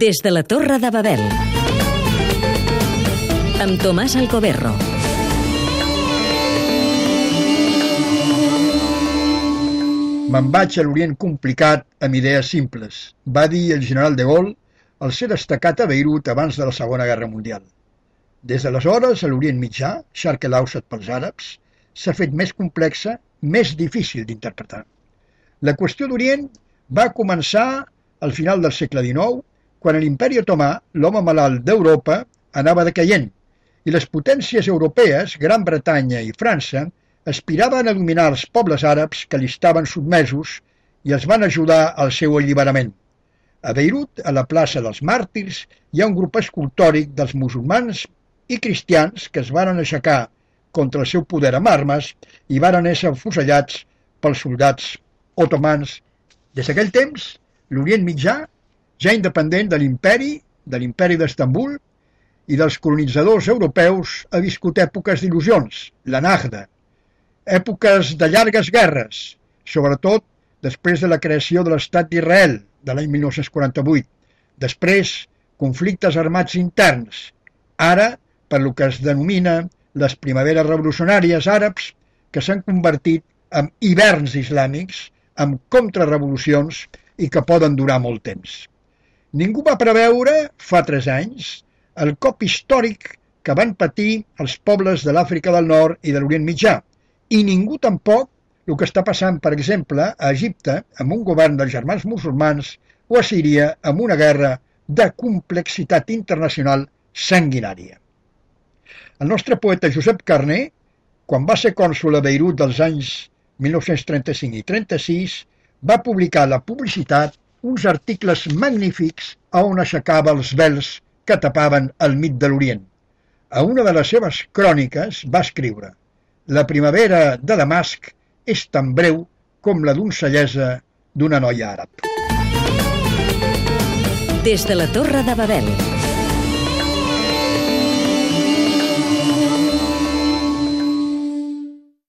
Des de la Torre de Babel. Amb Tomàs Alcoberro. Me'n vaig a l'Orient complicat amb idees simples, va dir el general de Gaulle al ser destacat a Beirut abans de la Segona Guerra Mundial. Des d'aleshores, a l'Orient Mitjà, Sharq el-Awsat pels àrabs, s'ha fet més complexa, més difícil d'interpretar. La qüestió d'Orient va començar al final del segle XIX, quan l'imperi otomà, l'home malalt d'Europa, anava decaient, i les potències europees, Gran Bretanya i França, aspiraven a dominar els pobles àrabs que li estaven sotmesos i els van ajudar al seu alliberament. A Beirut, a la plaça dels Màrtirs, hi ha un grup escultòric dels musulmans i cristians que es varen aixecar contra el seu poder amb armes i varen ésser fusellats pels soldats otomans. Des d'aquell temps, l'Orient Mitjà, ja independent de l'imperi, de l'imperi d'Estambul i dels colonitzadors europeus, ha viscut èpoques d'il·lusions, la Nagda, èpoques de llargues guerres, sobretot després de la creació de l'Estat d'Israel de l'any 1948, després conflictes armats interns, ara per lo que es denomina les primaveres revolucionàries àrabs que s'han convertit en hiverns islàmics, amb contrarrevolucions i que poden durar molt temps. Ningú va preveure, fa tres anys, el cop històric que van patir els pobles de l'Àfrica del Nord i de l'Orient Mitjà, i ningú tampoc el que està passant, per exemple, a Egipte amb un govern dels germans musulmans o a Síria amb una guerra de complexitat internacional sanguinària. El nostre poeta Josep Carné, quan va ser cònsul a Beirut dels anys 1935 i 36, va publicar la publicitat uns articles magnífics a on aixecava els vels que tapaven el mit de l'Orient. A una de les seves cròniques va escriure la primavera de Damasc és tan breu com la doncellesa d'una noia àrab. Des de la Torre de Babel.